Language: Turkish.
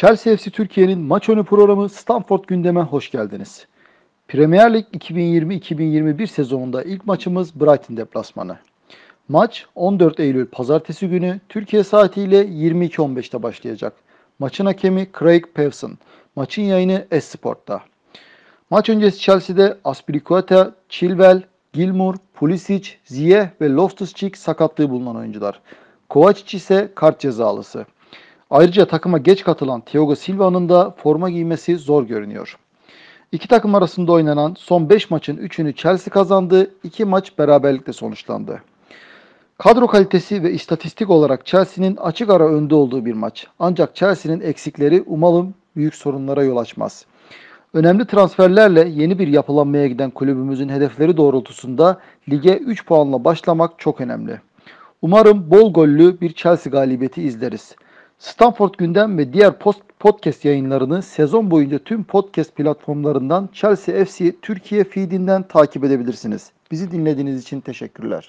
Chelsea FC Türkiye'nin maç önü programı Stamford gündeme hoş geldiniz. Premier Lig 2020-2021 sezonunda ilk maçımız Brighton deplasmanı. Maç 14 Eylül pazartesi günü Türkiye saatiyle 22.15'te başlayacak. Maçın hakemi Craig Pevson. Maçın yayını Esport'ta. Maç öncesi Chelsea'de Aspilicueta, Chilwell, Gilmour, Pulisic, Ziyeh ve Loftus-Cheek sakatlığı bulunan oyuncular. Kovacic ise kart cezalısı. Ayrıca takıma geç katılan Thiago Silva'nın da forma giymesi zor görünüyor. İki takım arasında oynanan son 5 maçın 3'ünü Chelsea kazandı, 2 maç beraberlikle sonuçlandı. Kadro kalitesi ve istatistik olarak Chelsea'nin açık ara önde olduğu bir maç. Ancak Chelsea'nin eksikleri umalım büyük sorunlara yol açmaz. Önemli transferlerle yeni bir yapılanmaya giden kulübümüzün hedefleri doğrultusunda lige 3 puanla başlamak çok önemli. Umarım bol gollü bir Chelsea galibiyeti izleriz. Stanford Gündem ve diğer post podcast yayınlarını sezon boyunca tüm podcast platformlarından Chelsea FC Türkiye feedinden takip edebilirsiniz. Bizi dinlediğiniz için teşekkürler.